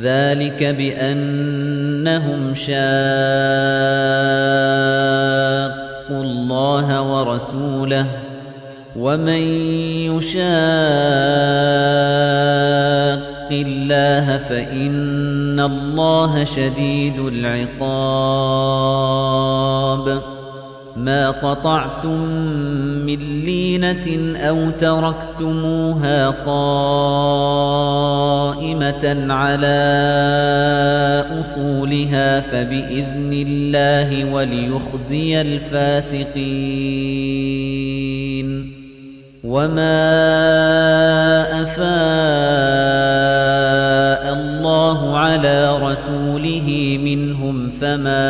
ذلك بأنهم شاقوا الله ورسوله ومن يشاق الله فإن الله شديد العقاب ما قطعتم من لينة أو تركتموها قائمة على أصولها فبإذن الله وليخزي الفاسقين وما أفاء الله على رسوله منهم فما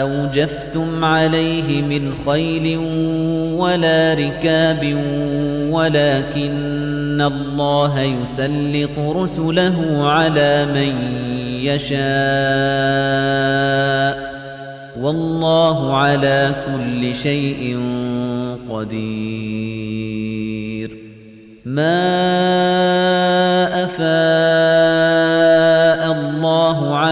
أوجفتم عليه من خيل ولا ركاب ولكن الله يسلط رسله على من يشاء. والله على كل شيء قدير. ما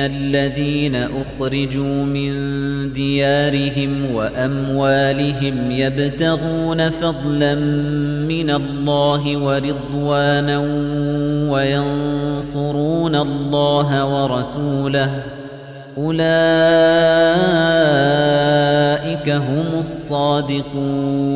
الذين أخرجوا من ديارهم وأموالهم يبتغون فضلا من الله ورضوانا وينصرون الله ورسوله أولئك هم الصادقون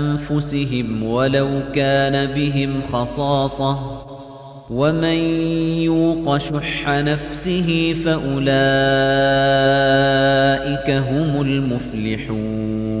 ولو كان بهم خصاصة ومن يوق شح نفسه فأولئك هم المفلحون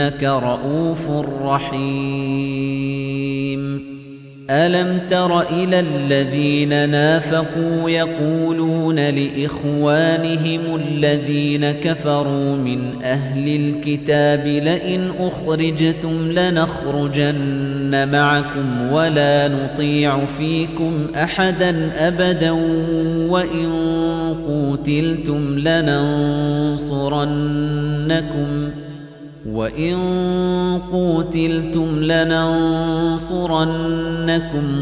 إنك رؤوف رحيم. ألم تر إلى الذين نافقوا يقولون لإخوانهم الذين كفروا من أهل الكتاب لئن أخرجتم لنخرجن معكم ولا نطيع فيكم أحدا أبدا وإن قوتلتم لننصرنكم وَإِن قُوتِلْتُمْ لَنَنصُرَنَّكُمْ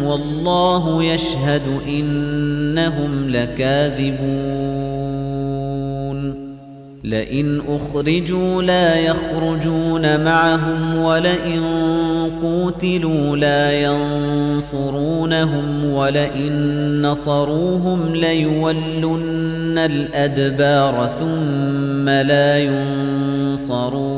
وَاللَّهُ يَشْهَدُ إِنَّهُمْ لَكَاذِبُونَ لَئِنْ أُخْرِجُوا لَا يَخْرُجُونَ مَعَهُمْ وَلَئِن قُوتِلُوا لَا يَنصُرُونَهُمْ وَلَئِن نَّصَرُوهُمْ لَيُوَلُّنَّ الْأَدْبَارَ ثُمَّ لَا يُنصَرُونَ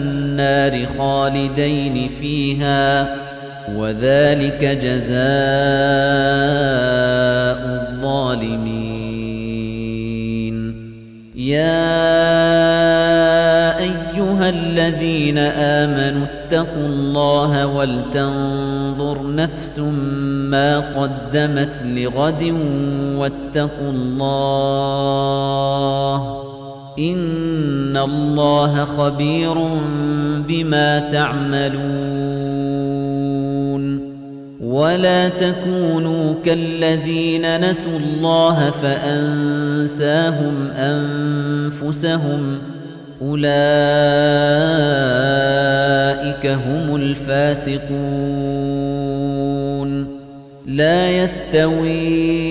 خالدين فيها وذلك جزاء الظالمين. يا أيها الذين آمنوا اتقوا الله ولتنظر نفس ما قدمت لغد واتقوا الله إن الله خبير بما تعملون ولا تكونوا كالذين نسوا الله فأنساهم أنفسهم أولئك هم الفاسقون لا يستوي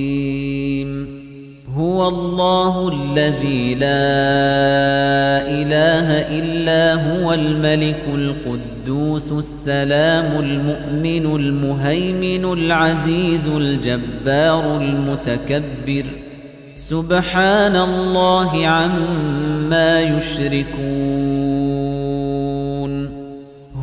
هو الله الذي لا إله إلا هو الملك القدوس السلام المؤمن المهيمن العزيز الجبار المتكبر. سبحان الله عما يشركون.